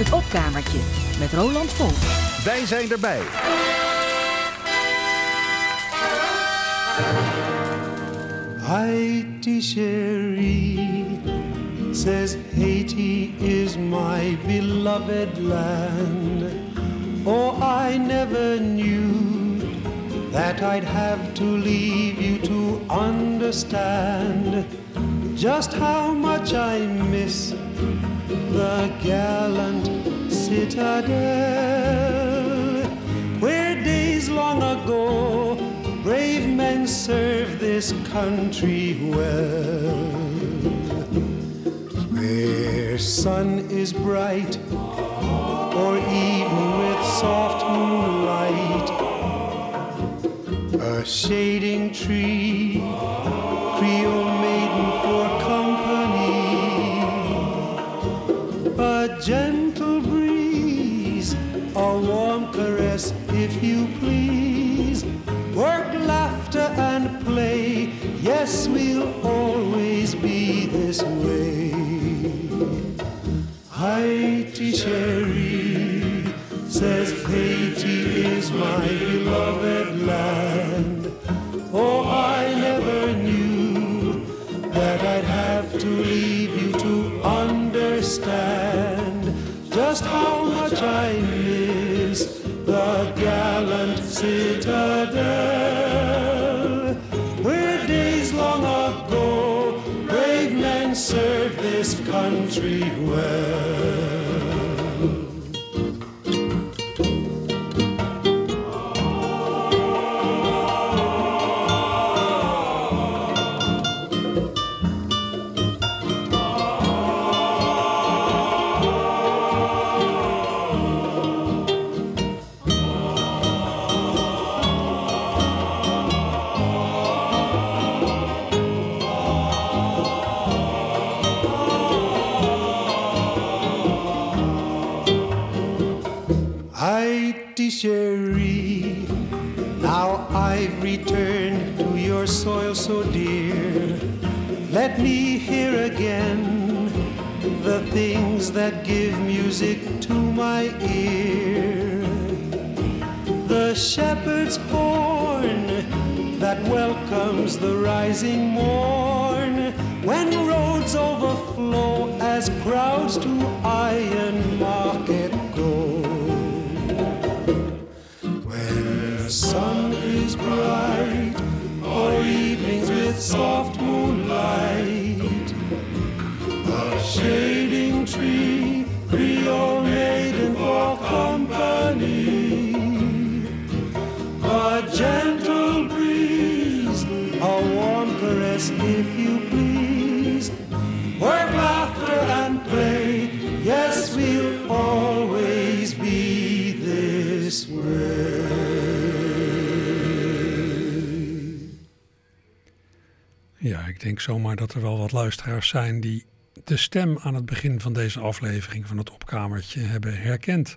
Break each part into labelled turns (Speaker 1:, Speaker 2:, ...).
Speaker 1: Het opkamertje met Roland Vol.
Speaker 2: Wij zijn erbij.
Speaker 3: Haiti Cherie says Haiti is my beloved land. Oh, I never knew that I'd have to leave you to understand just how much I miss the gallant citadel where days long ago brave men served this country well. Where sun is bright or evening with soft moonlight, a shading tree, Creole gentle breeze, a warm caress, if you please. Work, laughter, and play. Yes, we'll always be this way. Haiti Cherry says Haiti is my beloved land. Oh, I never knew that I'd have to leave you to understand music to my ear. The shepherd's horn that welcomes the rising morn when roads overflow as crowds to
Speaker 4: ik denk zomaar dat er wel wat luisteraars zijn die de stem aan het begin van deze aflevering van het opkamertje hebben herkend.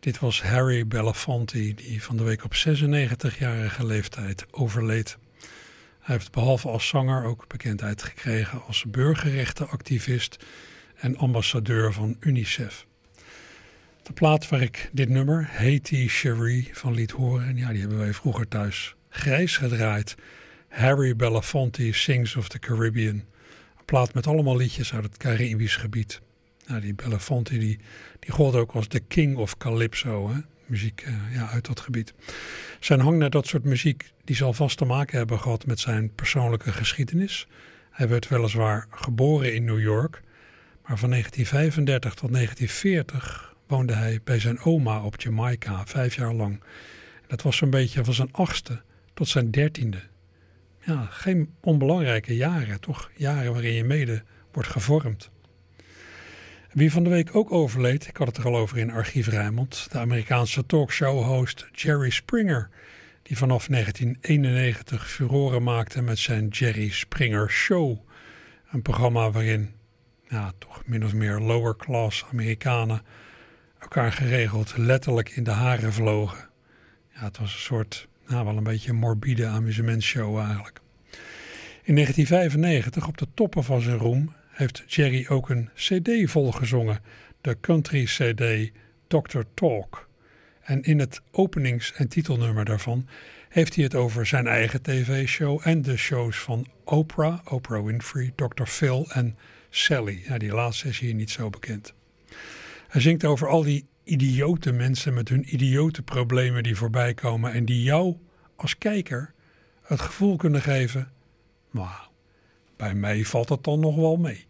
Speaker 4: Dit was Harry Belafonte, die van de week op 96-jarige leeftijd overleed. Hij heeft behalve als zanger ook bekendheid gekregen als burgerrechtenactivist en ambassadeur van UNICEF. De plaat waar ik dit nummer, Haiti Cherie, van liet horen, ja, die hebben wij vroeger thuis grijs gedraaid. Harry Belafonte Sings of the Caribbean. Een plaat met allemaal liedjes uit het Caribisch gebied. Nou, die Belafonte die, die gold ook als de king of calypso, hè? muziek uh, ja, uit dat gebied. Zijn hang naar dat soort muziek die zal vast te maken hebben gehad met zijn persoonlijke geschiedenis. Hij werd weliswaar geboren in New York, maar van 1935 tot 1940 woonde hij bij zijn oma op Jamaica, vijf jaar lang. Dat was zo'n beetje van zijn achtste tot zijn dertiende. Ja, geen onbelangrijke jaren, toch? Jaren waarin je mede wordt gevormd. Wie van de week ook overleed, ik had het er al over in Archief Rijnmond, de Amerikaanse talkshow-host Jerry Springer, die vanaf 1991 furoren maakte met zijn Jerry Springer Show. Een programma waarin ja, toch min of meer lower class Amerikanen elkaar geregeld letterlijk in de haren vlogen. Ja, het was een soort, nou wel een beetje een morbide amusementshow eigenlijk. In 1995, op de toppen van zijn roem, heeft Jerry ook een cd volgezongen. de country CD Dr. Talk. En in het openings- en titelnummer daarvan heeft hij het over zijn eigen tv-show en de shows van Oprah, Oprah Winfrey, Dr. Phil en Sally. Ja, die laatste is hier niet zo bekend. Hij zingt over al die idiote mensen met hun idiote problemen die voorbij komen en die jou als kijker het gevoel kunnen geven, nou, bij mij valt het dan nog wel mee.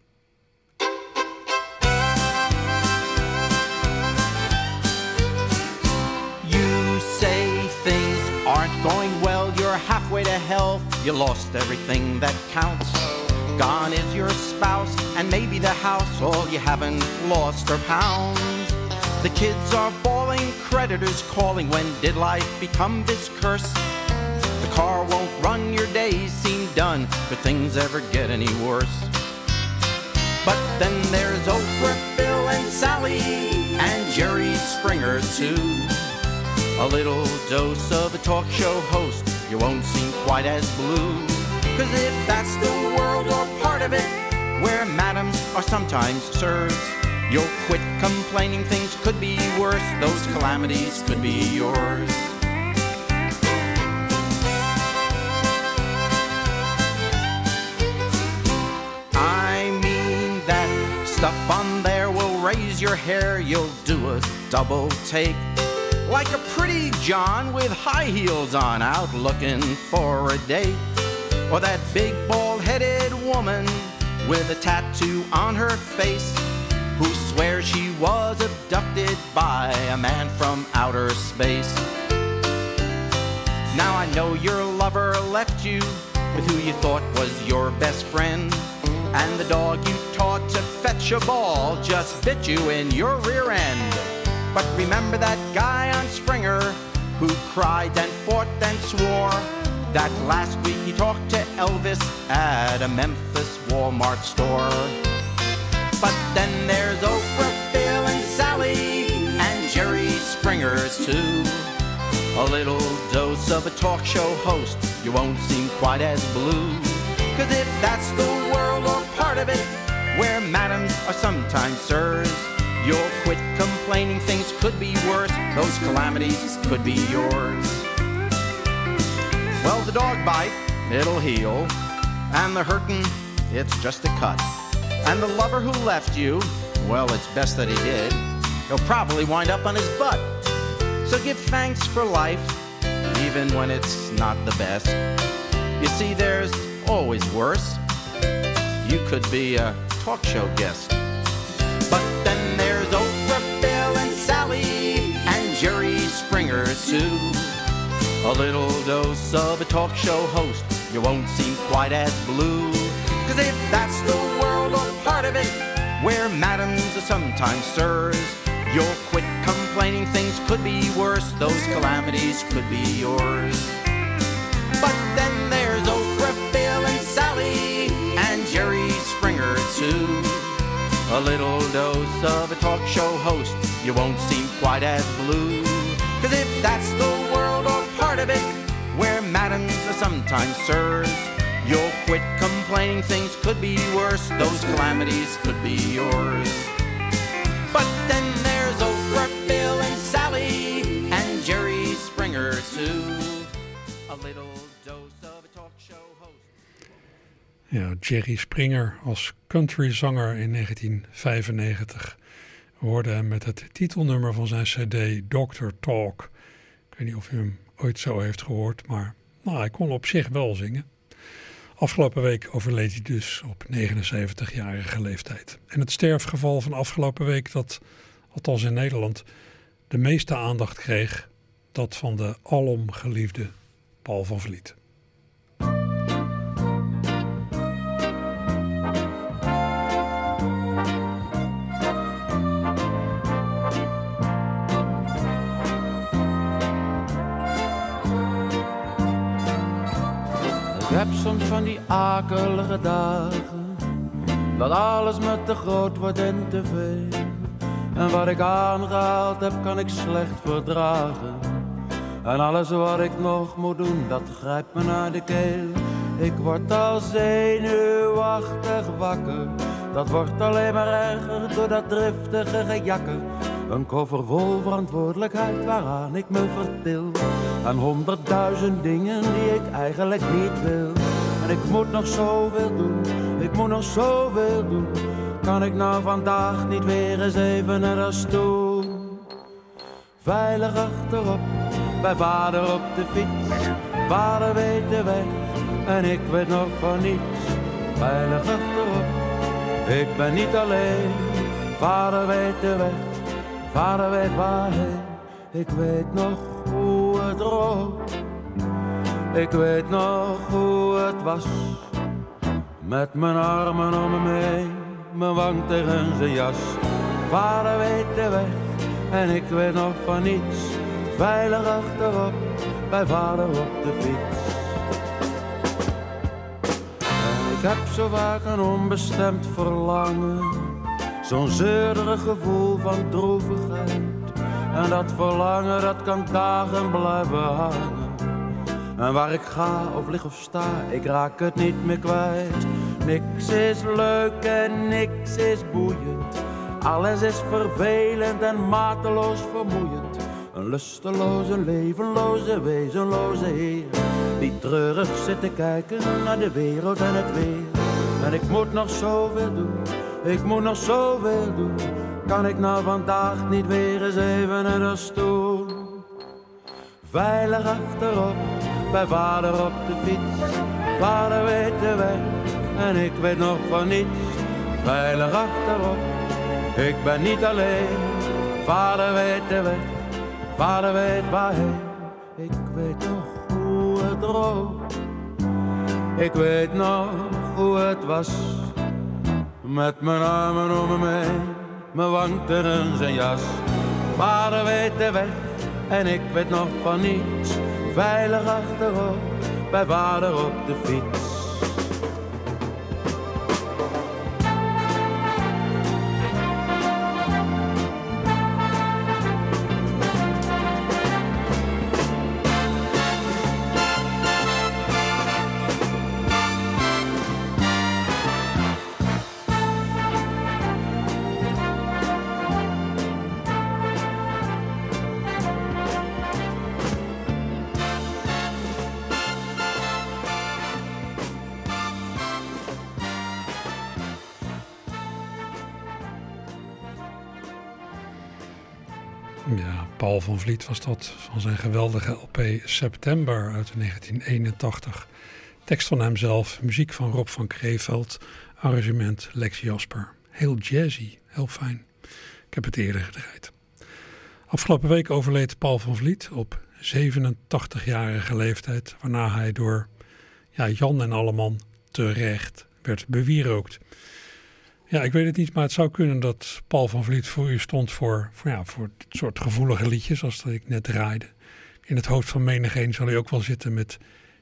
Speaker 2: You say things aren't going well, you're halfway to hell, you lost everything that counts. Gone is your spouse and maybe the house, all you haven't lost are pounds. The kids are bawling, creditors calling. When did life become this curse? The car won't run, your days seem done. Could things ever get any worse? But then there's Oprah, Phil, and Sally, and Jerry Springer, too. A little dose of a talk show host, you won't seem quite as blue. Cause if that's the world or part of it, where madams are sometimes sirs, you'll quit complaining things could be worse, those calamities could be yours. I mean that stuff on there will raise your hair, you'll do a double take. Like a pretty John with high heels on, out looking for a date. Or that big bald headed woman with a tattoo on her face who swears she was abducted by a man from outer space. Now I know your lover left you with who you thought was your best friend. And the dog you taught to fetch a ball just bit you in your rear end. But remember that guy on Springer who cried and fought and swore that last week he talked to Elvis at a Memphis Walmart store. But then there's Oprah, Phil, and Sally, and Jerry Springer's too. A little dose of a talk show host, you won't seem quite as blue. Cause if that's the world or part of it, where madams are sometimes sirs, you'll quit complaining things could be worse, those calamities could be yours. Well, the dog bite, it'll heal, and the hurtin', it's just a cut. And the lover who left you, well, it's best that he did. He'll probably wind up on his butt. So give thanks for life, even when it's not the best. You see, there's always worse. You could be a talk show guest. But then there's Oprah, Bill, and Sally, and Jerry Springer, too. A little dose of a talk show host, you won't seem quite as blue. If that's the world or part of it, where madams are sometimes sirs, you'll quit complaining things could be worse, those calamities could be yours. But then there's Oprah, Bill, and Sally, and Jerry Springer, too. A little dose of a talk show host, you won't seem quite as blue. Cause if that's the world or part of it, where madams are sometimes sirs, you'll quit complaining things could be worse, those calamities could be yours. But then there's Oprah, Bill, and Sally, and Jerry Springer, too. A little dose of a talk show host.
Speaker 4: Ja, Jerry Springer als countryzanger in 1995. We hoorden hem met het titelnummer van zijn cd Doctor Talk. Ik weet niet of u hem ooit zo heeft gehoord, maar nou, hij kon op zich wel zingen. Afgelopen week overleed hij dus op 79-jarige leeftijd. En het sterfgeval van afgelopen week, dat althans in Nederland de meeste aandacht kreeg, dat van de alom geliefde Paul van Vliet.
Speaker 5: Soms van die akelige dagen Dat alles me te groot wordt en te veel En wat ik aangehaald heb kan ik slecht verdragen En alles wat ik nog moet doen dat grijpt me naar de keel Ik word al zenuwachtig wakker Dat wordt alleen maar erger door dat driftige gejakker. Een koffer vol verantwoordelijkheid waaraan ik me vertil. En honderdduizend dingen die ik eigenlijk niet wil. Ik moet nog zoveel doen, ik moet nog zoveel doen. Kan ik nou vandaag niet weer eens even naar de stoel? Veilig achterop, bij vader op de fiets. Vader weet de weg en ik weet nog van niets. Veilig achterop, ik ben niet alleen. Vader weet de weg, vader weet waarheen. Ik weet nog hoe het rook. Ik weet nog hoe het was. Met mijn armen om me heen, mijn wang tegen zijn jas. Vader weet de weg en ik weet nog van niets. Veilig achterop, bij vader op de fiets. En ik heb zo vaak een onbestemd verlangen. Zo'n zeurderig gevoel van droevigheid. En dat verlangen, dat kan dagen blijven hangen. En waar ik ga of lig of sta, ik raak het niet meer kwijt. Niks is leuk en niks is boeiend. Alles is vervelend en mateloos vermoeiend. Een lusteloze, levenloze, wezenloze heer. Die treurig zit te kijken naar de wereld en het weer. En ik moet nog zoveel doen, ik moet nog zoveel doen. Kan ik nou vandaag niet weer eens even naar de stoel? Veilig achterop, bij vader op de fiets. Vader weet de weg en ik weet nog van niets. Veilig achterop, ik ben niet alleen. Vader weet de weg, vader weet waarheen. Ik weet nog hoe het rook. Ik weet nog hoe het was. Met mijn armen om me heen, mijn wang tegen zijn jas. Vader weet de weg en ik weet nog van niets. Veilig achterop, bij vader op de fiets.
Speaker 4: Paul van Vliet was dat van zijn geweldige LP September uit 1981. Tekst van hemzelf, muziek van Rob van Kreeveld, arrangement Lex Jasper. Heel jazzy, heel fijn. Ik heb het eerder gedraaid. Afgelopen week overleed Paul van Vliet op 87-jarige leeftijd, waarna hij door ja, Jan en Alleman terecht werd bewierookt. Ja, ik weet het niet, maar het zou kunnen dat Paul van Vliet voor u stond voor, voor, ja, voor het soort gevoelige liedjes als dat ik net draaide. In het hoofd van menigeen zal hij ook wel zitten met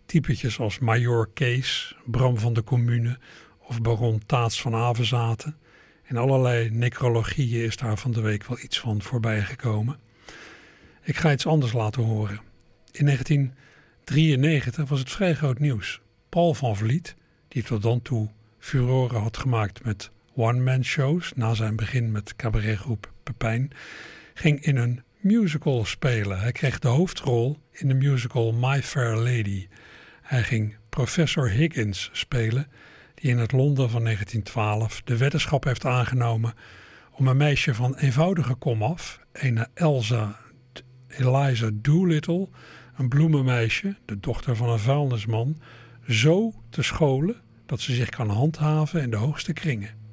Speaker 4: typetjes als Major Kees, Bram van de Commune of Baron Taats van Avenzaten. In allerlei necrologieën is daar van de week wel iets van voorbij gekomen. Ik ga iets anders laten horen. In 1993 was het vrij groot nieuws. Paul van Vliet, die tot dan toe furoren had gemaakt met one-man shows na zijn begin met cabaretgroep Pepijn, ging in een musical spelen. Hij kreeg de hoofdrol in de musical My Fair Lady. Hij ging professor Higgins spelen, die in het Londen van 1912 de weddenschap heeft aangenomen om een meisje van eenvoudige komaf, een Elsa Eliza Doolittle, een bloemenmeisje, de dochter van een vuilnisman, zo te scholen dat ze zich kan handhaven in de hoogste kringen.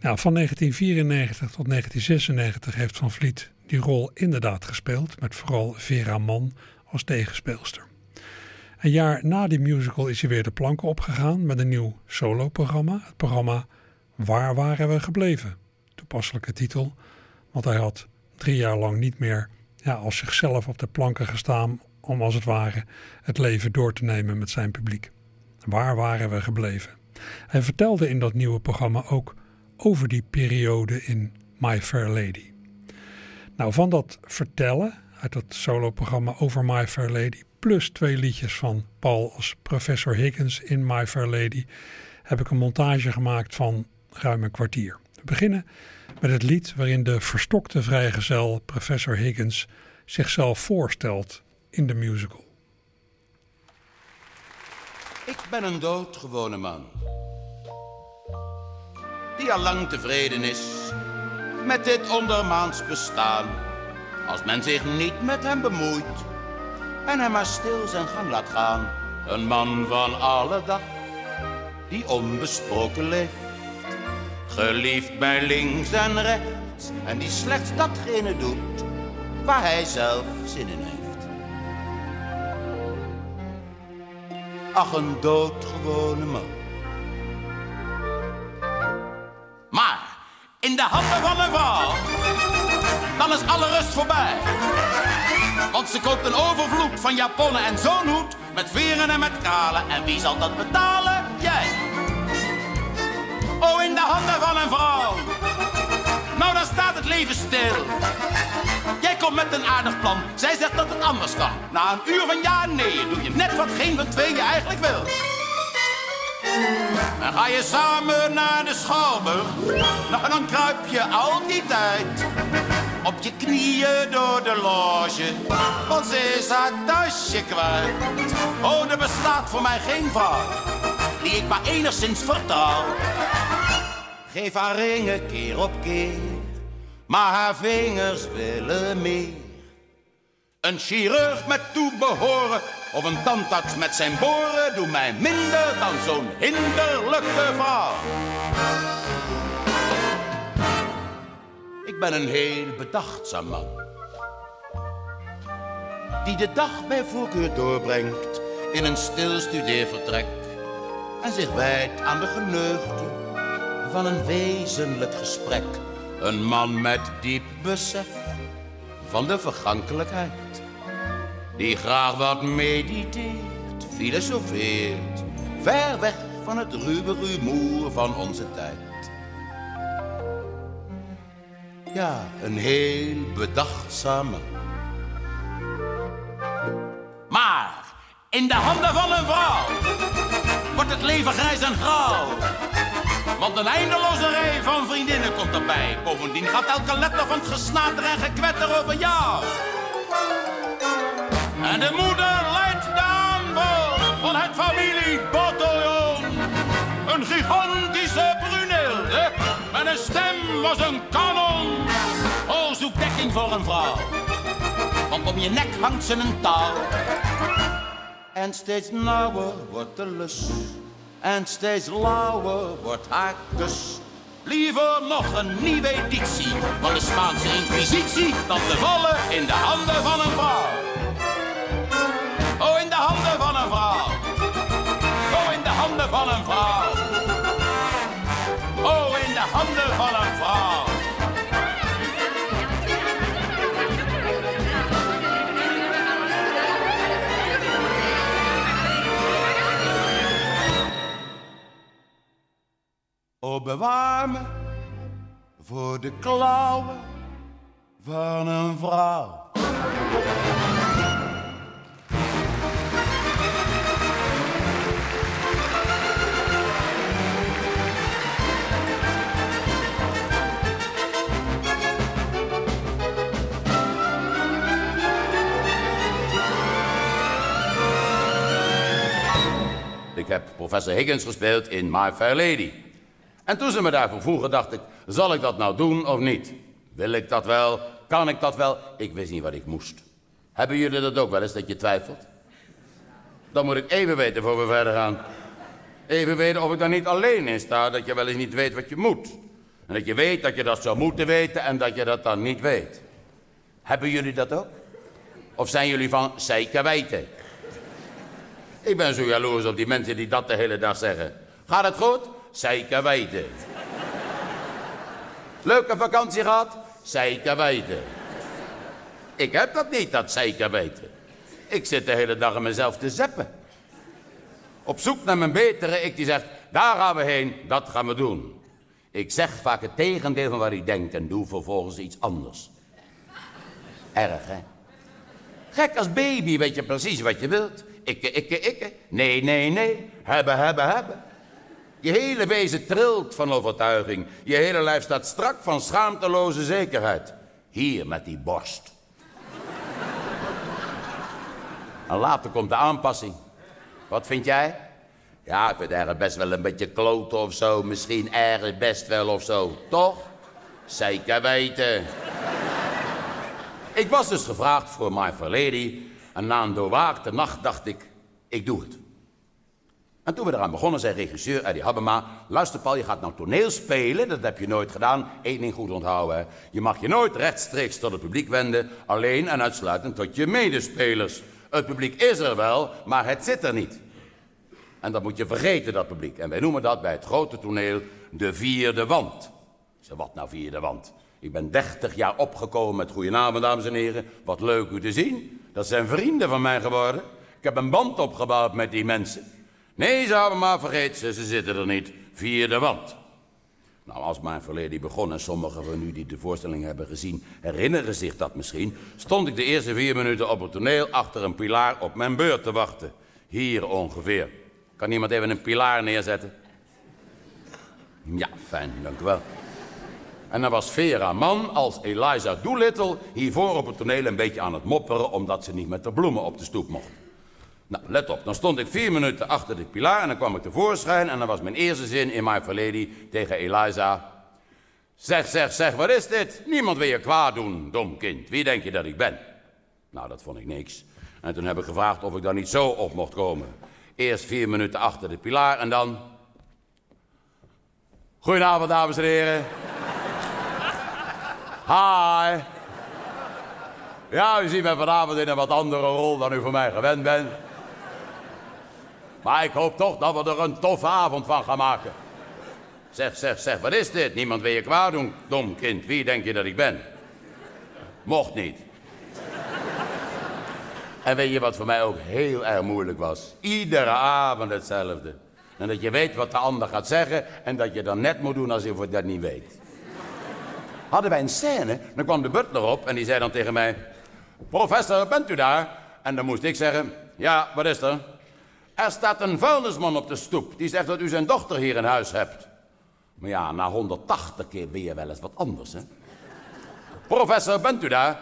Speaker 4: Nou, van 1994 tot 1996 heeft Van Vliet die rol inderdaad gespeeld, met vooral Vera Mann als tegenspeelster. Een jaar na die musical is hij weer de planken opgegaan met een nieuw soloprogramma. Het programma Waar waren we gebleven? Toepasselijke titel, want hij had drie jaar lang niet meer ja, als zichzelf op de planken gestaan om als het ware het leven door te nemen met zijn publiek. Waar waren we gebleven? Hij vertelde in dat nieuwe programma ook over die periode in My Fair Lady. Nou, van dat vertellen uit dat soloprogramma over My Fair Lady, plus twee liedjes van Paul als professor Higgins in My Fair Lady, heb ik een montage gemaakt van ruim een kwartier. We beginnen met het lied waarin de verstokte vrijgezel professor Higgins zichzelf voorstelt in de musical.
Speaker 6: Ik ben een doodgewone man. Die al lang tevreden is met dit ondermaans bestaan. Als men zich niet met hem bemoeit en hem maar stil zijn gang laat gaan. Een man van alle dag die onbesproken leeft. Geliefd bij links en rechts en die slechts datgene doet waar hij zelf zin in heeft. Ach, een doodgewone man. De handen van een vrouw, dan is alle rust voorbij. Want ze koopt een overvloed van japonnen en zo'n hoed met veren en met kralen. En wie zal dat betalen? Jij. Oh, in de handen van een vrouw. Nou, dan staat het leven stil. Jij komt met een aardig plan. Zij zegt dat het anders kan. Na een uur van ja en nee doe je net wat geen van twee je eigenlijk wil. Dan ga je samen naar de schouwburg. Nou, dan kruip je al die tijd op je knieën door de loge. Want ze is haar tasje kwijt. Oh, er bestaat voor mij geen vrouw die ik maar enigszins vertrouw. Geef haar ringen keer op keer, maar haar vingers willen meer. Een chirurg met toebehoren of een tandarts met zijn boren doen mij minder dan zo'n hinderlijke vrouw. Ik ben een heel bedachtzaam man. Die de dag bij voorkeur doorbrengt in een stil studeervertrek. En zich wijdt aan de geneugten van een wezenlijk gesprek. Een man met diep besef van de vergankelijkheid. Die graag wat mediteert, filosofeert. Ver weg van het ruwe rumoer van onze tijd. Ja, een heel bedachtzame. Maar in de handen van een vrouw wordt het leven grijs en grauw. Want een eindeloze rij van vriendinnen komt erbij. Bovendien gaat elke letter van het gesnater en gekwetter over jou. En de moeder leidt de aanval van het familiebataljon. Een gigantische brunilde met een stem als een kanon. Oh, zoek dekking voor een vrouw. Want om je nek hangt ze een touw. En steeds nauwer wordt de lus. En steeds lauwer wordt haar kus. Liever nog een nieuwe editie van de Spaanse Inquisitie dan te vallen in de handen van een vrouw. Vrouw. Oh, in de handen van een vrouw. Oh, in de handen van een vrouw. Oh, bewaar me voor de klauwen van een vrouw. Heb professor Higgins gespeeld in My Fair Lady. En toen ze me daarvoor vroegen, dacht ik, zal ik dat nou doen of niet? Wil ik dat wel? Kan ik dat wel? Ik wist niet wat ik moest. Hebben jullie dat ook wel eens, dat je twijfelt? Dan moet ik even weten voor we verder gaan. Even weten of ik daar niet alleen in sta, dat je wel eens niet weet wat je moet. En dat je weet dat je dat zou moeten weten en dat je dat dan niet weet. Hebben jullie dat ook? Of zijn jullie van zeker weten? Ik ben zo jaloers op die mensen die dat de hele dag zeggen. Gaat het goed? Zeker weten. Leuke vakantie gehad? Zeker weten. Ik heb dat niet, dat zeker weten. Ik zit de hele dag aan mezelf te zeppen. Op zoek naar mijn betere ik die zegt, daar gaan we heen, dat gaan we doen. Ik zeg vaak het tegendeel van wat ik denk en doe vervolgens iets anders. Erg, hè? Gek als baby weet je precies wat je wilt. Ikke, ikke, ikke. Nee, nee, nee. Hebben, hebben, hebben. Je hele wezen trilt van overtuiging. Je hele lijf staat strak van schaamteloze zekerheid. Hier met die borst. en later komt de aanpassing. Wat vind jij? Ja, ik vind ergens best wel een beetje kloten of zo. Misschien ergens best wel of zo. Toch? Zeker weten. Ik was dus gevraagd voor My Fair Lady. En na een doorwaakte nacht dacht ik, ik doe het. En toen we eraan begonnen, zei regisseur Eddie Habema... luister Paul, je gaat nou toneel spelen, dat heb je nooit gedaan. Eén ding goed onthouden. Je mag je nooit rechtstreeks tot het publiek wenden... alleen en uitsluitend tot je medespelers. Het publiek is er wel, maar het zit er niet. En dat moet je vergeten, dat publiek. En wij noemen dat bij het grote toneel de vierde wand. Zeg, wat nou vierde wand? Ik ben 30 jaar opgekomen met goedenavond, dames en heren. Wat leuk u te zien. Dat zijn vrienden van mij geworden. Ik heb een band opgebouwd met die mensen. Nee, ze hebben maar vergeten ze, ze zitten er niet. Vierde wand. Nou, als mijn verleden begon en sommigen van u die de voorstelling hebben gezien herinneren zich dat misschien, stond ik de eerste vier minuten op het toneel achter een pilaar op mijn beurt te wachten. Hier ongeveer. Kan iemand even een pilaar neerzetten? Ja, fijn, dank u wel. En dan was Vera Man als Eliza Doolittle hiervoor op het toneel een beetje aan het mopperen omdat ze niet met de bloemen op de stoep mocht. Nou, let op, dan stond ik vier minuten achter de pilaar en dan kwam ik tevoorschijn en dan was mijn eerste zin in My Lady tegen Eliza. Zeg, zeg, zeg, wat is dit? Niemand wil je kwaad doen, dom kind. Wie denk je dat ik ben? Nou, dat vond ik niks. En toen heb ik gevraagd of ik daar niet zo op mocht komen. Eerst vier minuten achter de pilaar en dan... Goedenavond, dames en heren. Hi. Ja, u ziet mij vanavond in een wat andere rol dan u voor mij gewend bent. Maar ik hoop toch dat we er een toffe avond van gaan maken. Zeg, zeg, zeg, wat is dit? Niemand wil je kwaad doen, dom kind. Wie denk je dat ik ben? Mocht niet. En weet je wat voor mij ook heel erg moeilijk was? Iedere avond hetzelfde. En dat je weet wat de ander gaat zeggen en dat je dan net moet doen alsof je dat niet weet. Hadden wij een scène, dan kwam de butler op en die zei dan tegen mij... Professor, bent u daar? En dan moest ik zeggen, ja, wat is er? Er staat een vuilnisman op de stoep. Die zegt dat u zijn dochter hier in huis hebt. Maar ja, na 180 keer ben je wel eens wat anders, hè? Professor, bent u daar?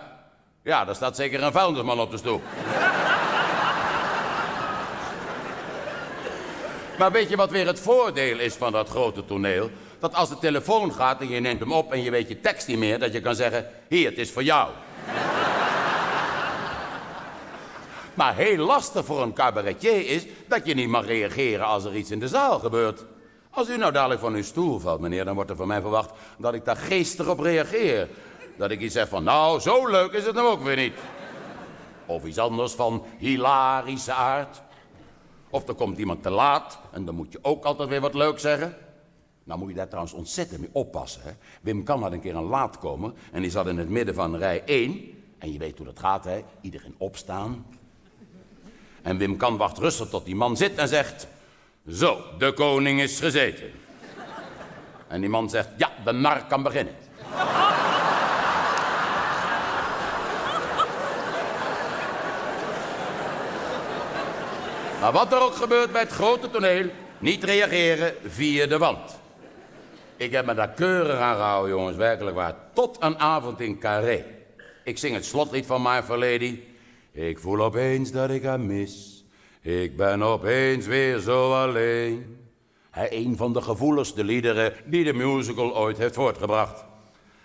Speaker 6: Ja, daar staat zeker een vuilnisman op de stoep. maar weet je wat weer het voordeel is van dat grote toneel? Dat als de telefoon gaat en je neemt hem op en je weet je tekst niet meer, dat je kan zeggen: Hier, het is voor jou. Maar heel lastig voor een cabaretier is dat je niet mag reageren als er iets in de zaal gebeurt. Als u nou dadelijk van uw stoel valt, meneer, dan wordt er van mij verwacht dat ik daar geestig op reageer. Dat ik iets zeg van, nou, zo leuk is het nou ook weer niet. Of iets anders van hilarische aard. Of er komt iemand te laat en dan moet je ook altijd weer wat leuk zeggen. Nou moet je daar trouwens ontzettend mee oppassen. Hè? Wim kan had een keer een laat komen en die zat in het midden van rij 1. En je weet hoe dat gaat, hè? Iedereen opstaan, en Wim kan wacht rustig tot die man zit en zegt... Zo, de koning is gezeten. En die man zegt, ja, de nar kan beginnen. Maar wat er ook gebeurt bij het grote toneel, niet reageren via de wand. Ik heb me daar keurig aan gehouden, jongens, werkelijk waar. Tot een avond in Carré. Ik zing het slotlied van My Fair Lady. Ik voel opeens dat ik haar mis. Ik ben opeens weer zo alleen. Hij een van de gevoeligste liederen die de musical ooit heeft voortgebracht.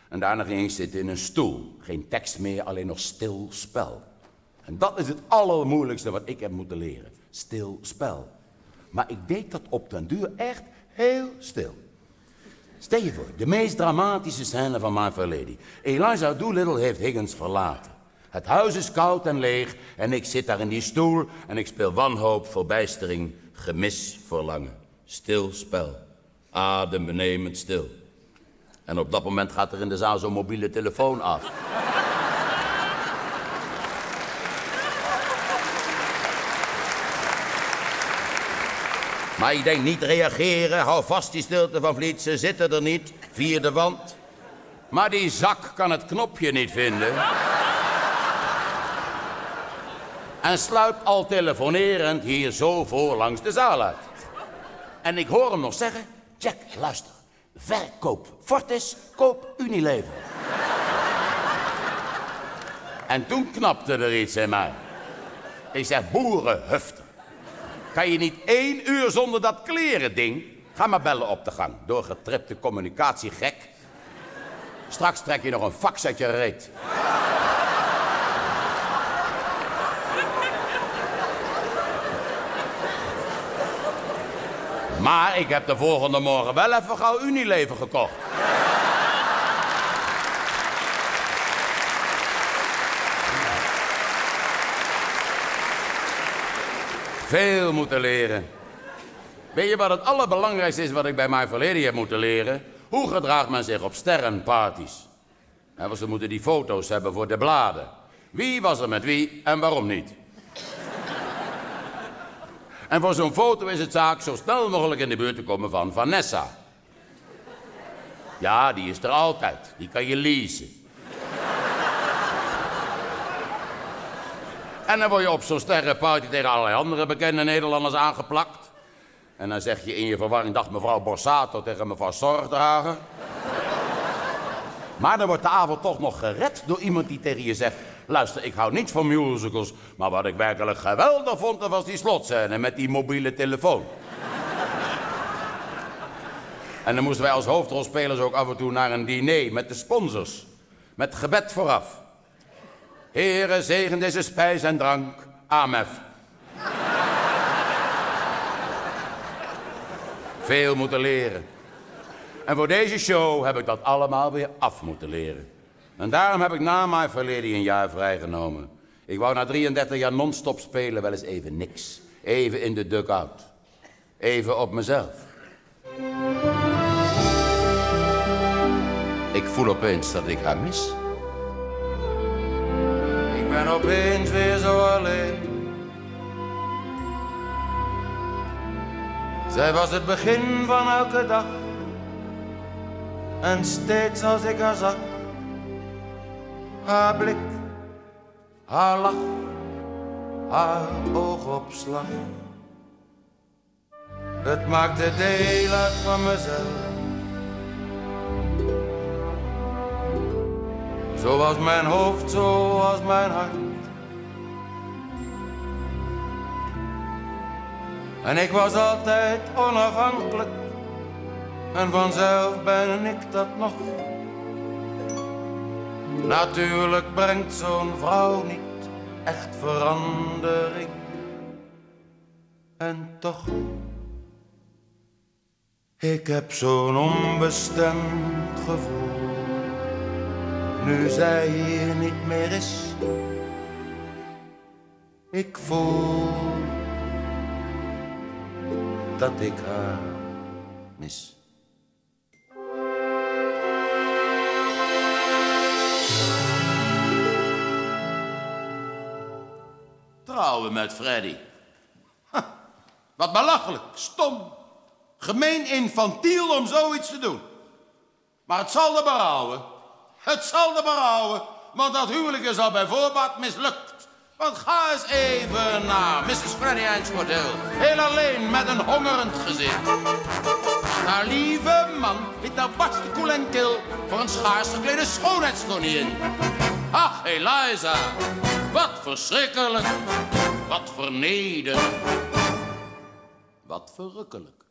Speaker 6: En daarna ging ik zitten in een stoel. Geen tekst meer, alleen nog stil spel. En dat is het allermoeilijkste wat ik heb moeten leren. Stil spel. Maar ik deed dat op den duur echt heel stil. Stel je voor, de meest dramatische scène van Fair Lady. Eliza Doolittle heeft Higgins verlaten. Het huis is koud en leeg en ik zit daar in die stoel en ik speel wanhoop, verbijstering, gemis, verlangen. Stil spel, adembenemend stil. En op dat moment gaat er in de zaal zo'n mobiele telefoon af. Maar ik denk niet reageren, hou vast die stilte van Vliet, ze zitten er niet, vierde wand. Maar die zak kan het knopje niet vinden en sluipt al telefonerend hier zo voor langs de zaal uit. En ik hoor hem nog zeggen, Jack, luister. Verkoop Fortis, koop Unilever. en toen knapte er iets in mij. Ik zeg, boerenhufter. Kan je niet één uur zonder dat kleren ding? Ga maar bellen op de gang. Doorgetripte communicatie, gek. Straks trek je nog een fax uit reet. Maar ik heb de volgende morgen wel even gauw Unilever gekocht. Veel moeten leren. Weet je wat het allerbelangrijkste is wat ik bij mijn verleden heb moeten leren? Hoe gedraagt men zich op sterrenparties? En want ze moeten die foto's hebben voor de bladen. Wie was er met wie en waarom niet? En voor zo'n foto is het zaak zo snel mogelijk in de buurt te komen van Vanessa. Ja, die is er altijd. Die kan je leasen. En dan word je op zo'n sterrenparty tegen allerlei andere bekende Nederlanders aangeplakt. En dan zeg je in je verwarring, dag mevrouw Borsato tegen mevrouw Zorgdrager. Maar dan wordt de avond toch nog gered door iemand die tegen je zegt... Luister, ik hou niet van musicals, maar wat ik werkelijk geweldig vond... dat was die slotscène met die mobiele telefoon. en dan moesten wij als hoofdrolspelers ook af en toe naar een diner met de sponsors. Met gebed vooraf. Heren, zegen deze spijs en drank. Amef. Veel moeten leren. En voor deze show heb ik dat allemaal weer af moeten leren. En daarom heb ik na mijn verleden een jaar vrijgenomen. Ik wou na 33 jaar non-stop spelen wel eens even niks. Even in de dugout. Even op mezelf. Ik voel opeens dat ik haar mis. Ben opeens weer zo alleen. Zij was het begin van elke dag. En steeds als ik haar zag, haar blik, haar lach, haar oogopslag. Het maakte deel uit van mezelf. Zoals mijn hoofd, zoals mijn hart. En ik was altijd onafhankelijk. En vanzelf ben ik dat nog. Natuurlijk brengt zo'n vrouw niet echt verandering. En toch, ik heb zo'n onbestemd gevoel. Nu zij hier niet meer is, ik voel dat ik haar mis. Trouwen met Freddy. Wat belachelijk, stom, gemeen infantiel om zoiets te doen. Maar het zal er berouwen. Het zal er berouwen, want dat huwelijk is al bij voorbaat mislukt. Want ga eens even naar Mrs. Freddy Hill. Heel alleen met een hongerend gezicht. Haar lieve man liet daar barsten koel en kil voor een schaars geklede schoonheidskoningin. Ach, Eliza, wat verschrikkelijk, wat vernederend, wat verrukkelijk.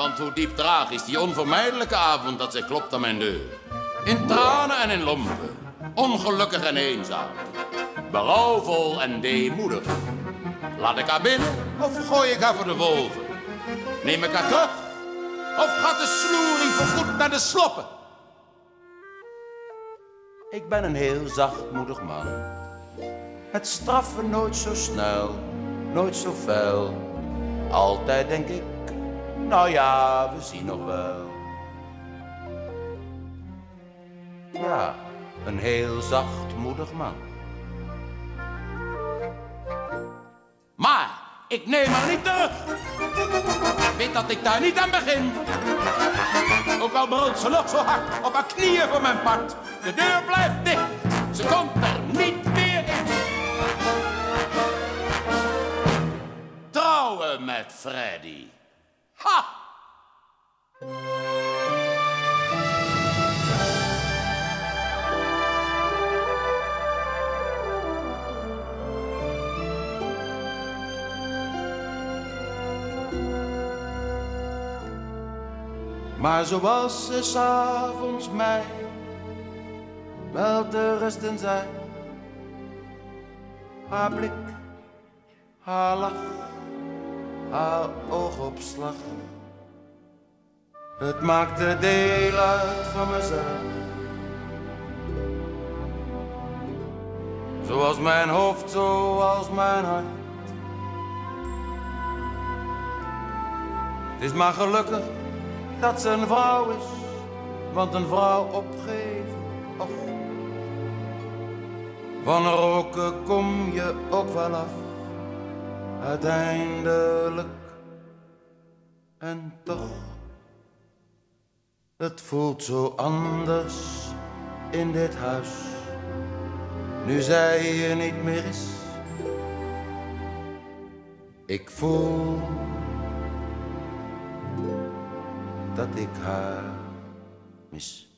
Speaker 6: Want hoe diep tragisch die onvermijdelijke avond dat zij klopt aan mijn deur. In tranen en in lompen, ongelukkig en eenzaam. Berouwvol en deemoedig. Laat ik haar binnen of gooi ik haar voor de wolven? Neem ik haar terug of gaat de sloerie voorgoed naar de sloppen? Ik ben een heel zachtmoedig man. Het straffen nooit zo snel, nooit zo fel. Altijd denk ik, nou ja, we zien nog wel. Ja, een heel zachtmoedig man. Maar ik neem haar niet terug. Weet dat ik daar niet aan begin. Ook al brult ze nog zo hard op haar knieën voor mijn part. De deur blijft dicht. Ze komt er niet meer in. trouwen met Freddy. Ha!
Speaker 5: Maar zoals ze s'avonds mij wel te rusten zijn. Haar blik, haar lach, haar oogopslag. Het maakte deel uit van mezelf. Zoals mijn hoofd, zoals mijn hart. Het is maar gelukkig dat ze een vrouw is, want een vrouw opgeven, och. Van roken kom je ook wel af, uiteindelijk. En toch, het voelt zo anders in dit huis, nu zij je niet meer is. Ik voel dat ik haar mis.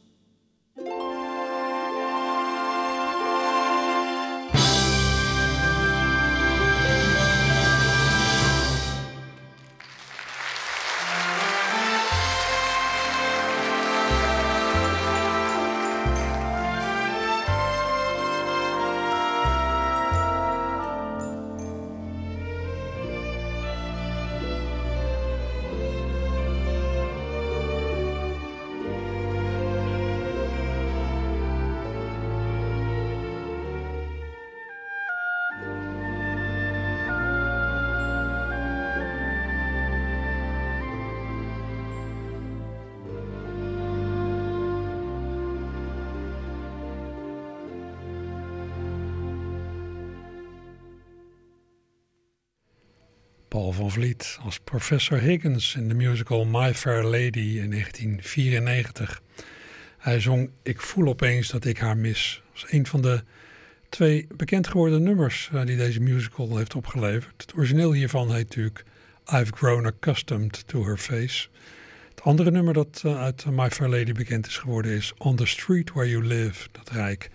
Speaker 4: Paul van Vliet als professor Higgins in de musical My Fair Lady in 1994. Hij zong Ik voel opeens dat ik haar mis. Dat is een van de twee bekend geworden nummers uh, die deze musical heeft opgeleverd. Het origineel hiervan heet natuurlijk I've Grown Accustomed to Her Face. Het andere nummer dat uh, uit My Fair Lady bekend is geworden is On the Street Where You Live, dat rijk.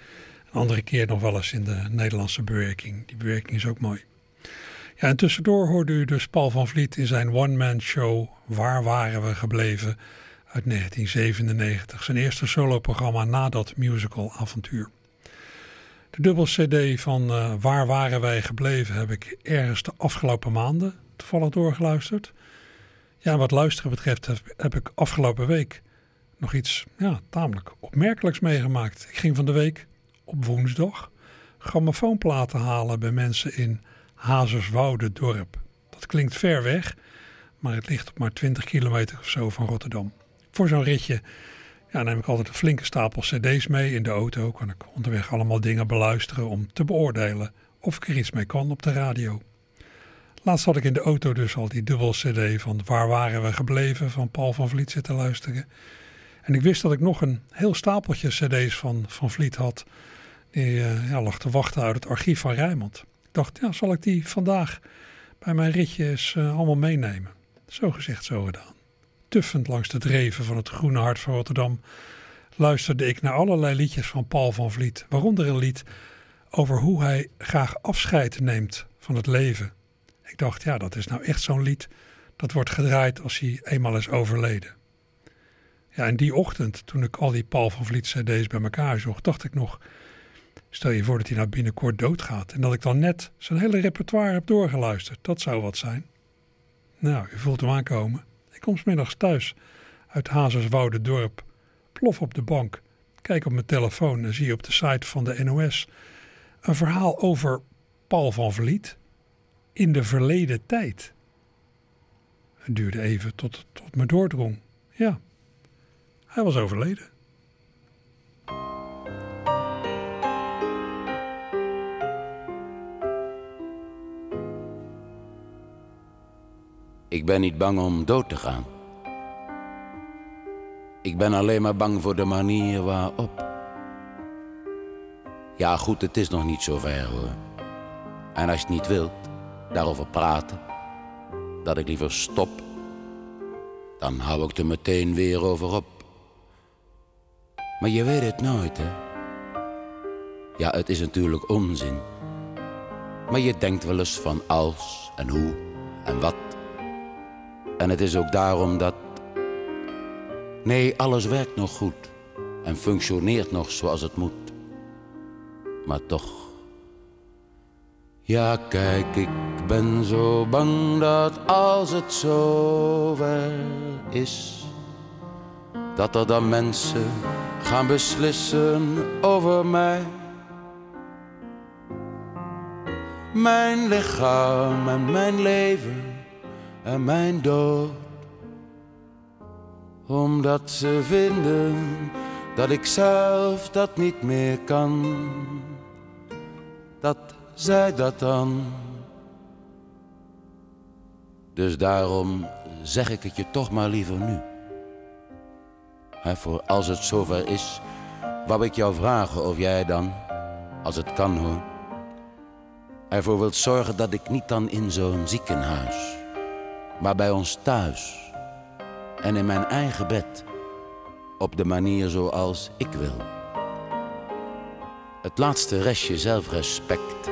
Speaker 4: Een andere keer nog wel eens in de Nederlandse bewerking. Die bewerking is ook mooi. Ja, en tussendoor hoorde u dus Paul van Vliet in zijn one-man show Waar waren we gebleven uit 1997. Zijn eerste soloprogramma na dat musical avontuur. De dubbel cd van uh, Waar waren wij gebleven heb ik ergens de afgelopen maanden toevallig doorgeluisterd. Ja, wat luisteren betreft heb, heb ik afgelopen week nog iets ja, tamelijk opmerkelijks meegemaakt. Ik ging van de week op woensdag grammofoonplaten halen bij mensen in Hazerswoude dorp. Dat klinkt ver weg, maar het ligt op maar 20 kilometer of zo van Rotterdam. Voor zo'n ritje ja, neem ik altijd een flinke stapel cd's mee in de auto. Kan ik onderweg allemaal dingen beluisteren om te beoordelen of ik er iets mee kan op de radio. Laatst had ik in de auto dus al die dubbel cd van Waar waren we gebleven van Paul van Vliet zitten luisteren. En ik wist dat ik nog een heel stapeltje cd's van Van Vliet had. Die uh, ja, lag te wachten uit het archief van Rijmond dacht, ja, zal ik die vandaag bij mijn ritje eens uh, allemaal meenemen. Zo gezegd, zo gedaan. Tuffend langs de dreven van het groene hart van Rotterdam luisterde ik naar allerlei liedjes van Paul van Vliet, waaronder een lied over hoe hij graag afscheid neemt van het leven. Ik dacht, ja, dat is nou echt zo'n lied dat wordt gedraaid als hij eenmaal is overleden. Ja, en die ochtend, toen ik al die Paul van Vliet cd's bij elkaar zocht, dacht ik nog, Stel je voor dat hij nou binnenkort doodgaat en dat ik dan net zijn hele repertoire heb doorgeluisterd. Dat zou wat zijn. Nou, u voelt hem aankomen. Ik kom smiddags thuis uit Hazerswoude dorp. Plof op de bank. Kijk op mijn telefoon en zie op de site van de NOS een verhaal over Paul van Vliet in de verleden tijd. Het duurde even tot, tot me doordrong. Ja, hij was overleden.
Speaker 6: Ik ben niet bang om dood te gaan. Ik ben alleen maar bang voor de manier waarop. Ja, goed, het is nog niet zo ver hoor. En als je het niet wilt, daarover praten,
Speaker 5: dat ik liever stop. Dan hou ik er meteen weer over op. Maar je weet het nooit, hè? Ja, het is natuurlijk onzin. Maar je denkt wel eens van als en hoe en wat. En het is ook daarom dat. Nee, alles werkt nog goed en functioneert nog zoals het moet. Maar toch. Ja, kijk, ik ben zo bang dat als het zover is, dat er dan mensen gaan beslissen over mij. Mijn lichaam en mijn leven en mijn dood. Omdat ze vinden dat ik zelf dat niet meer kan. Dat zij dat dan. Dus daarom zeg ik het je toch maar liever nu. He, voor als het zover is, wou ik jou vragen of jij dan, als het kan hoor, ervoor wilt zorgen dat ik niet dan in zo'n ziekenhuis, maar bij ons thuis en in mijn eigen bed, op de manier zoals ik wil. Het laatste restje zelfrespect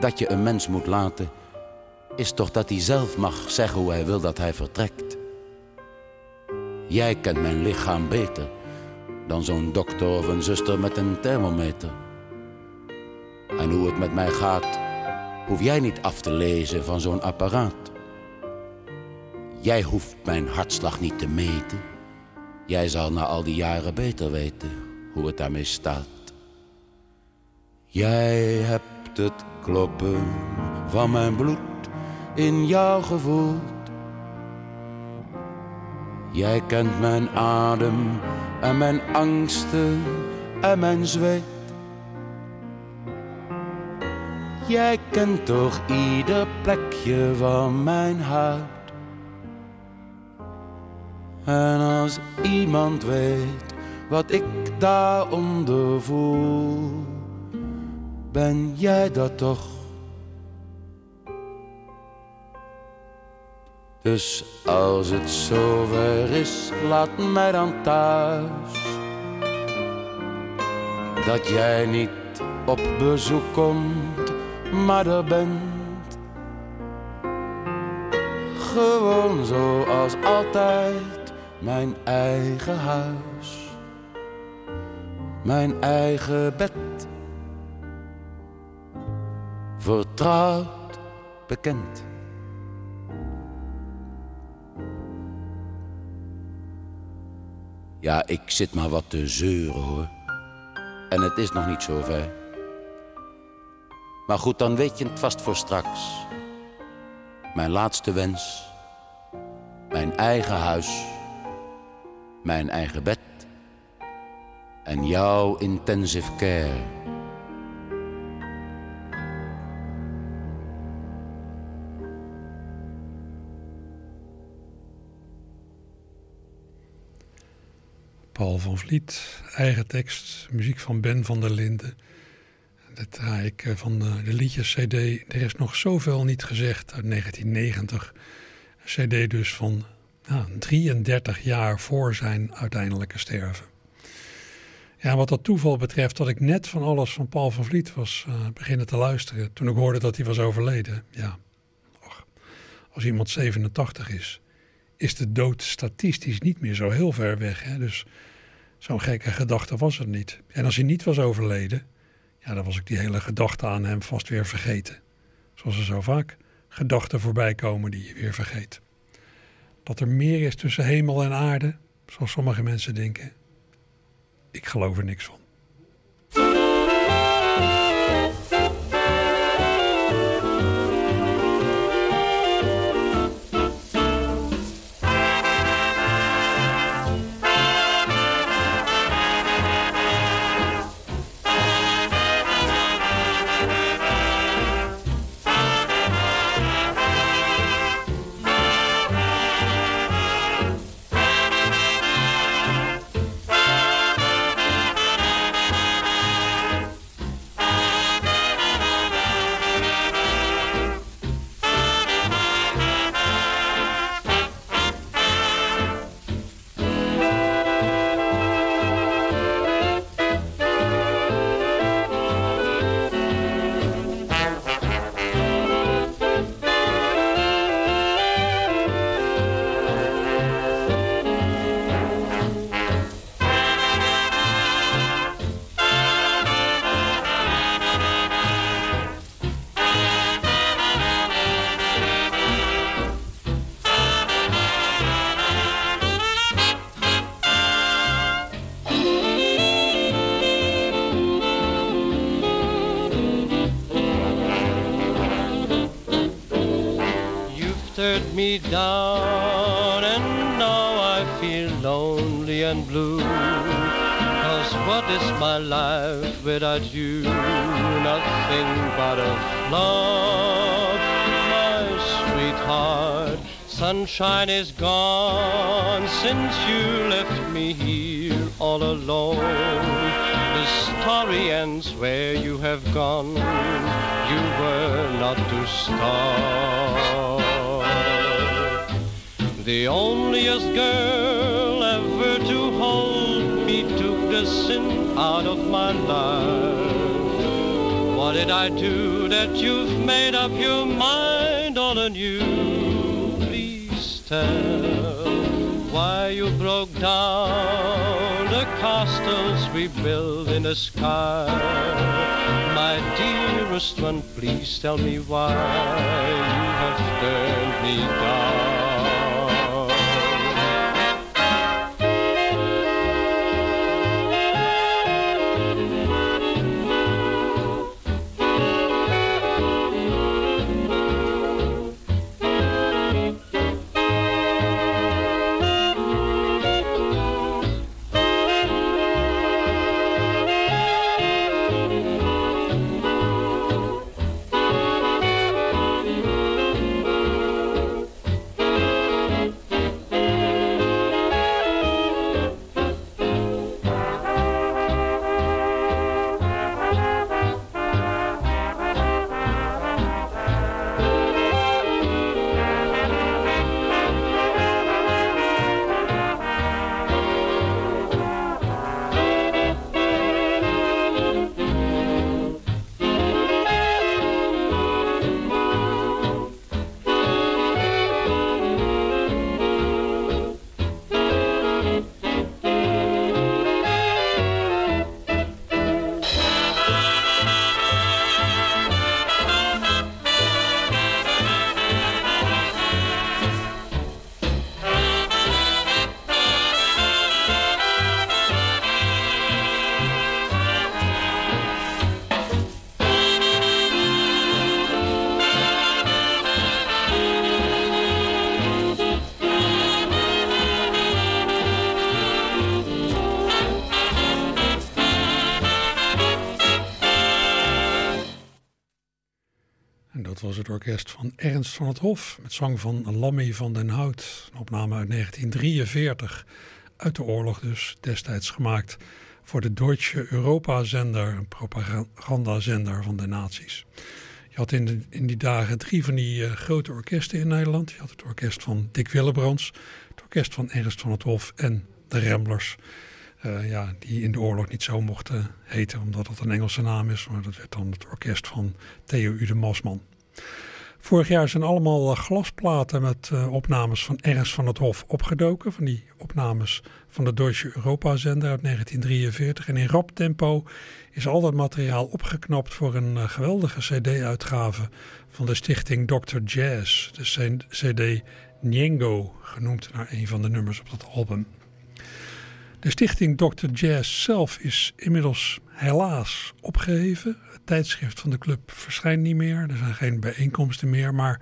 Speaker 5: dat je een mens moet laten, is toch dat hij zelf mag zeggen hoe hij wil dat hij vertrekt. Jij kent mijn lichaam beter dan zo'n dokter of een zuster met een thermometer. En hoe het met mij gaat, hoef jij niet af te lezen van zo'n apparaat. Jij hoeft mijn hartslag niet te meten. Jij zal na al die jaren beter weten hoe het daarmee staat. Jij hebt het kloppen van mijn bloed in jou gevoeld. Jij kent mijn adem en mijn angsten en mijn zweet. Jij kent toch ieder plekje van mijn huid. En als iemand weet wat ik daaronder voel, ben jij dat toch? Dus als het zover is, laat mij dan thuis. Dat jij niet op bezoek komt, maar er bent. Gewoon zoals altijd, mijn eigen huis. Mijn eigen bed. Vertrouwd, bekend. Ja, ik zit maar wat te zeuren hoor. En het is nog niet zo ver. Maar goed, dan weet je het vast voor straks. Mijn laatste wens. Mijn eigen huis. Mijn eigen bed. En jouw intensive care.
Speaker 4: Paul van Vliet, eigen tekst, muziek van Ben van der Linden. Dat draai ik eh, van de, de liedjes CD. Er is nog zoveel niet gezegd uit 1990. Een CD dus van nou, 33 jaar voor zijn uiteindelijke sterven. Ja, wat dat toeval betreft, dat ik net van alles van Paul van Vliet was uh, beginnen te luisteren. toen ik hoorde dat hij was overleden. Ja, Och, als iemand 87 is, is de dood statistisch niet meer zo heel ver weg. Hè? Dus zo'n gekke gedachte was het niet. En als hij niet was overleden, ja, dan was ik die hele gedachte aan hem vast weer vergeten. Zoals er zo vaak gedachten voorbij komen die je weer vergeet. Dat er meer is tussen hemel en aarde, zoals sommige mensen denken, ik geloof er niks van.
Speaker 7: Down, and now I feel lonely and blue. Cause what is my life without you? Nothing but a love, my sweetheart. Sunshine is gone since you left me here all alone. The story ends where you have gone. You were not to start. The onlyest girl ever to hold me took the sin out of my life. What did I do that you've made up your mind all anew? Please tell why you broke down the castles we built in the sky. My dearest one, please tell me why you have turned me down.
Speaker 4: Van Ernst van het Hof met zang van Lammy van den Hout. Een opname uit 1943, uit de oorlog dus, destijds gemaakt voor de Deutsche Europa-zender, een propagandazender van de nazi's. Je had in, in die dagen drie van die uh, grote orkesten in Nederland. Je had het orkest van Dick Willebrands, het orkest van Ernst van het Hof en de Ramblers. Uh, ja, die in de oorlog niet zo mochten heten, omdat dat een Engelse naam is. Maar dat werd dan het orkest van Theo Ude Masman. Vorig jaar zijn allemaal eh, glasplaten met uh, opnames van Ernst van het Hof opgedoken. Van die opnames van de Deutsche Europa-zender uit 1943. En in rap tempo is al dat materiaal opgeknapt voor een uh, geweldige cd-uitgave van de stichting Dr. Jazz. De cd Niengo, genoemd naar een van de nummers op dat album. De stichting Dr. Jazz zelf is inmiddels helaas opgeheven. Het tijdschrift van de club verschijnt niet meer. Er zijn geen bijeenkomsten meer. Maar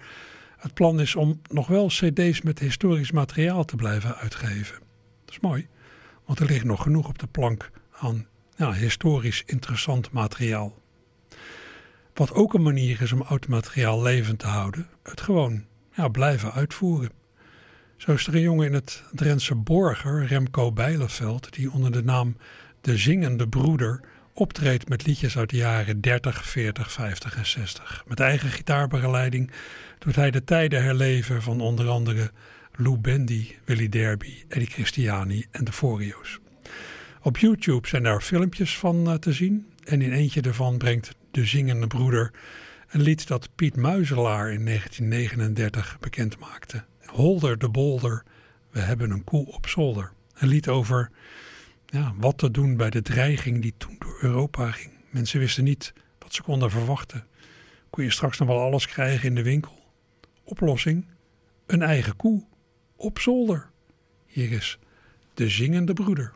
Speaker 4: het plan is om nog wel cd's met historisch materiaal te blijven uitgeven. Dat is mooi, want er ligt nog genoeg op de plank aan historisch interessant materiaal. Wat ook een manier is om oud materiaal levend te houden, het gewoon ja, blijven uitvoeren. Zo is er een jongen in het Drentse Borger, Remco Bijleveld, die onder de naam De Zingende Broeder optreedt met liedjes uit de jaren 30, 40, 50 en 60. Met eigen gitaarbegeleiding doet hij de tijden herleven van onder andere Lou Bendy, Willy Derby, Eddie Christiani en de Forio's. Op YouTube zijn daar filmpjes van eh, te zien en in eentje daarvan brengt De Zingende Broeder een lied dat Piet Muizelaar in 1939 bekend maakte. Holder de Bolder, we hebben een koe op zolder. Een lied over ja, wat te doen bij de dreiging die toen door Europa ging. Mensen wisten niet wat ze konden verwachten. Kon je straks nog wel alles krijgen in de winkel? Oplossing? Een eigen koe op zolder. Hier is de zingende broeder.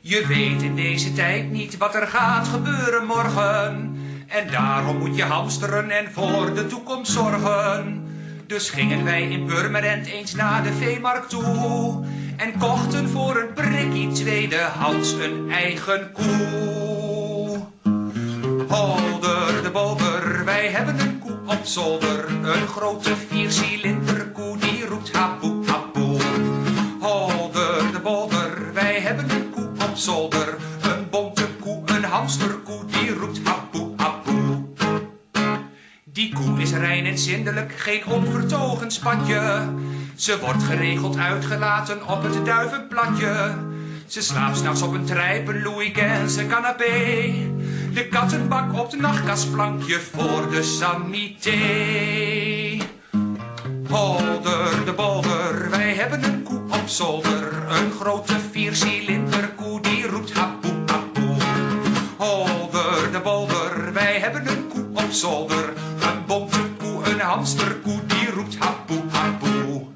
Speaker 8: Je weet in deze tijd niet wat er gaat gebeuren morgen. En daarom moet je hamsteren en voor de toekomst zorgen. Dus gingen wij in Purmerend eens naar de veemarkt toe. En kochten voor een prikkie tweedehands een eigen koe. Holder de bolder, wij hebben een koe op zolder. Een grote viercilinder zindelijk, geen onvertogen spatje. Ze wordt geregeld uitgelaten op het duivenplatje. Ze slaapt s'nachts op een trijpen Louis canapé. De kattenbak op de nachtkastplankje voor de sanité. Holder de bolder, wij hebben een koe op zolder. Een grote viercilinder koe die roept hapoe hapoe. Holder de bolder, wij hebben een koe op zolder. Hamsterkoe die roept hapoe hapoe.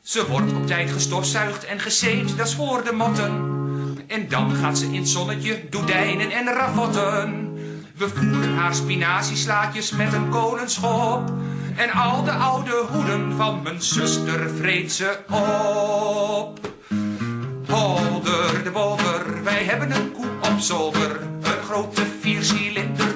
Speaker 8: Ze wordt op tijd gestofzuigd en gezeemd, dat is voor de motten. En dan gaat ze in het zonnetje doedijnen en ravotten. We voeren haar spinazieslaatjes met een kolenschop. En al de oude hoeden van mijn zuster vreet ze op. Holder de bolder, wij hebben een koe op zolder. Een grote viercilinder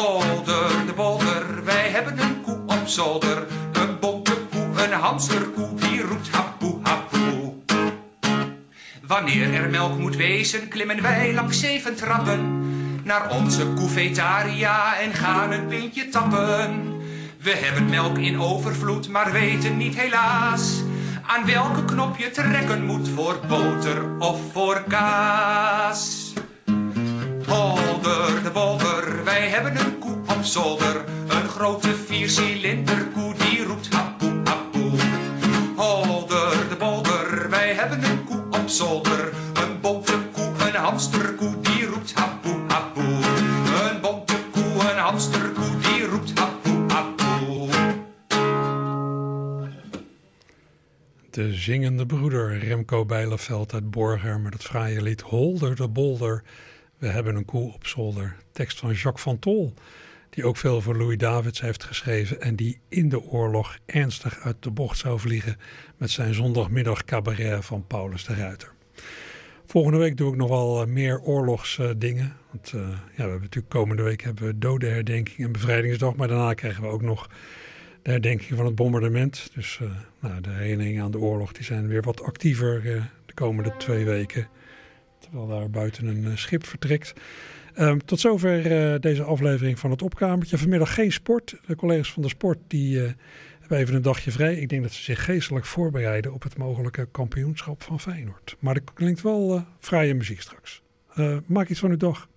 Speaker 8: Holder de bolder, wij hebben een koe op zolder. Een bonte koe, een hamsterkoe die roept hapoe hapoe. Wanneer er melk moet wezen, klimmen wij langs zeven trappen naar onze koevetaria en gaan een pintje tappen. We hebben melk in overvloed, maar weten niet helaas aan welke knop je trekken moet voor boter of voor kaas. Holder de bolder, wij hebben een koe op zolder. Een grote viercilinder koe die roept hapoe hapoe. Holder de bolder, wij hebben een koe op zolder. Een bonte koe, een hamsterkoe die roept hapoe hapoe. Een bonte koe, een hamsterkoe die roept hapoe hapoe.
Speaker 4: De zingende broeder Remco Bijleveld uit Borger met het fraaie lied Holder de Bolder. We hebben een koe op zolder. Tekst van Jacques van Tol, die ook veel voor Louis Davids heeft geschreven en die in de oorlog ernstig uit de bocht zou vliegen met zijn zondagmiddag cabaret van Paulus de Ruiter. Volgende week doe ik nog wel eh, meer oorlogsdingen. Want uh, ja, we hebben natuurlijk komende week hebben we dodenherdenking en bevrijdingsdag. Maar daarna krijgen we ook nog de herdenking van het bombardement. Dus nou, de herinneringen aan de oorlog die zijn weer wat actiever de komende twee weken. Terwijl daar buiten een schip vertrekt. Um, tot zover deze aflevering van het opkamertje. Vanmiddag geen sport. De collega's van de sport die hebben even een dagje vrij. Ik denk dat ze zich geestelijk voorbereiden op het mogelijke kampioenschap van Feyenoord. Maar er klinkt wel fraaie muziek straks. maak iets van uw dag.